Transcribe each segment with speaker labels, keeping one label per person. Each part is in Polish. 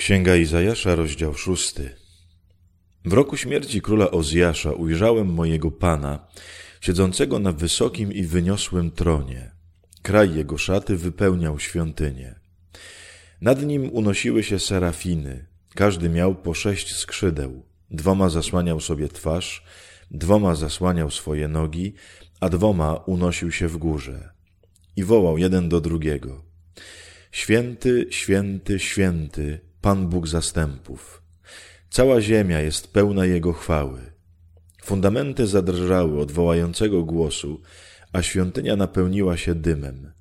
Speaker 1: Księga Izajasza, rozdział szósty. W roku śmierci króla Ozjasza ujrzałem mojego Pana, siedzącego na wysokim i wyniosłym tronie. Kraj jego szaty wypełniał świątynię. Nad nim unosiły się serafiny, każdy miał po sześć skrzydeł. Dwoma zasłaniał sobie twarz, dwoma zasłaniał swoje nogi, a dwoma unosił się w górze. I wołał jeden do drugiego. Święty, święty, święty, Pan Bóg zastępów. Cała ziemia jest pełna Jego chwały. Fundamenty zadrżały od wołającego głosu, a świątynia napełniła się dymem.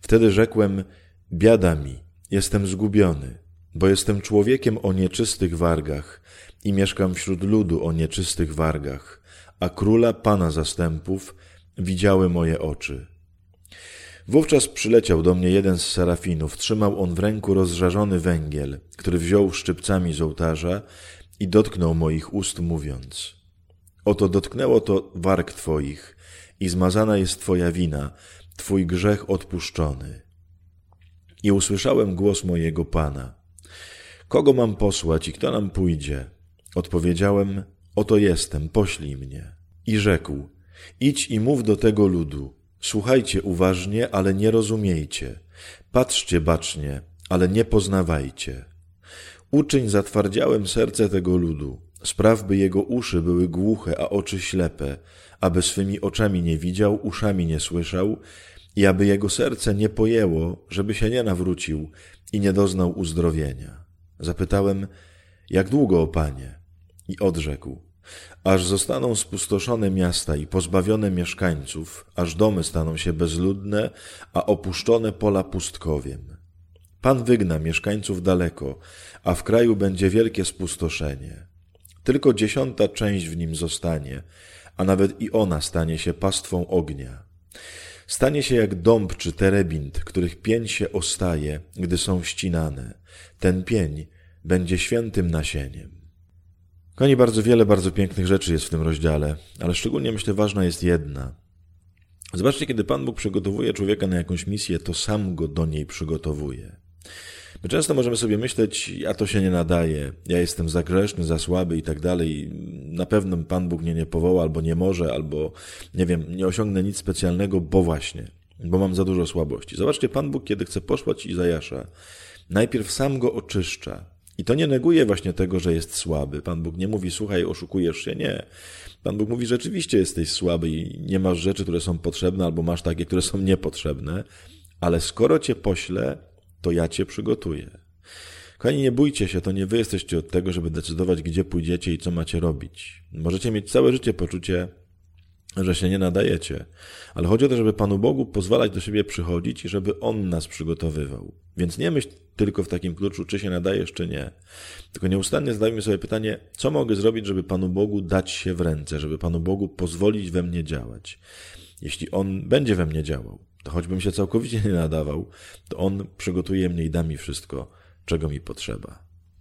Speaker 1: Wtedy rzekłem, biada mi, jestem zgubiony, bo jestem człowiekiem o nieczystych wargach i mieszkam wśród ludu o nieczystych wargach, a króla Pana zastępów widziały moje oczy. Wówczas przyleciał do mnie jeden z serafinów. Trzymał on w ręku rozżarzony węgiel, który wziął szczypcami z ołtarza i dotknął moich ust, mówiąc: Oto dotknęło to warg twoich i zmazana jest twoja wina, twój grzech odpuszczony. I usłyszałem głos mojego pana: Kogo mam posłać i kto nam pójdzie? Odpowiedziałem: Oto jestem, poślij mnie. I rzekł: Idź i mów do tego ludu. Słuchajcie uważnie, ale nie rozumiejcie. Patrzcie bacznie, ale nie poznawajcie. Uczyń zatwardziałem serce tego ludu. Spraw, by jego uszy były głuche, a oczy ślepe, aby swymi oczami nie widział, uszami nie słyszał, i aby jego serce nie pojęło, żeby się nie nawrócił i nie doznał uzdrowienia. Zapytałem, jak długo, o panie? I odrzekł, aż zostaną spustoszone miasta i pozbawione mieszkańców, aż domy staną się bezludne, a opuszczone pola pustkowiem. Pan wygna mieszkańców daleko, a w kraju będzie wielkie spustoszenie. Tylko dziesiąta część w nim zostanie, a nawet i ona stanie się pastwą ognia. Stanie się jak dąb czy terebint, których pień się ostaje, gdy są ścinane. Ten pień będzie świętym nasieniem. Kochani, bardzo wiele bardzo pięknych rzeczy jest w tym rozdziale, ale szczególnie myślę ważna jest jedna. Zobaczcie, kiedy Pan Bóg przygotowuje człowieka na jakąś misję, to sam go do niej przygotowuje. My często możemy sobie myśleć, ja to się nie nadaje, ja jestem za grzeszny, za słaby i tak dalej. Na pewno Pan Bóg mnie nie powoła, albo nie może, albo nie wiem, nie osiągnę nic specjalnego, bo właśnie, bo mam za dużo słabości. Zobaczcie, Pan Bóg, kiedy chce posłać Izajasza, najpierw sam go oczyszcza, i to nie neguje właśnie tego, że jest słaby. Pan Bóg nie mówi, słuchaj, oszukujesz się. Nie. Pan Bóg mówi, rzeczywiście jesteś słaby i nie masz rzeczy, które są potrzebne, albo masz takie, które są niepotrzebne, ale skoro cię poślę, to ja cię przygotuję. Kochani, nie bójcie się, to nie wy jesteście od tego, żeby decydować, gdzie pójdziecie i co macie robić. Możecie mieć całe życie poczucie że się nie nadajecie. Ale chodzi o to, żeby Panu Bogu pozwalać do siebie przychodzić i żeby On nas przygotowywał. Więc nie myśl tylko w takim kluczu, czy się nadajesz, czy nie. Tylko nieustannie zadajmy sobie pytanie, co mogę zrobić, żeby Panu Bogu dać się w ręce, żeby Panu Bogu pozwolić we mnie działać. Jeśli On będzie we mnie działał, to choćbym się całkowicie nie nadawał, to On przygotuje mnie i da mi wszystko, czego mi potrzeba.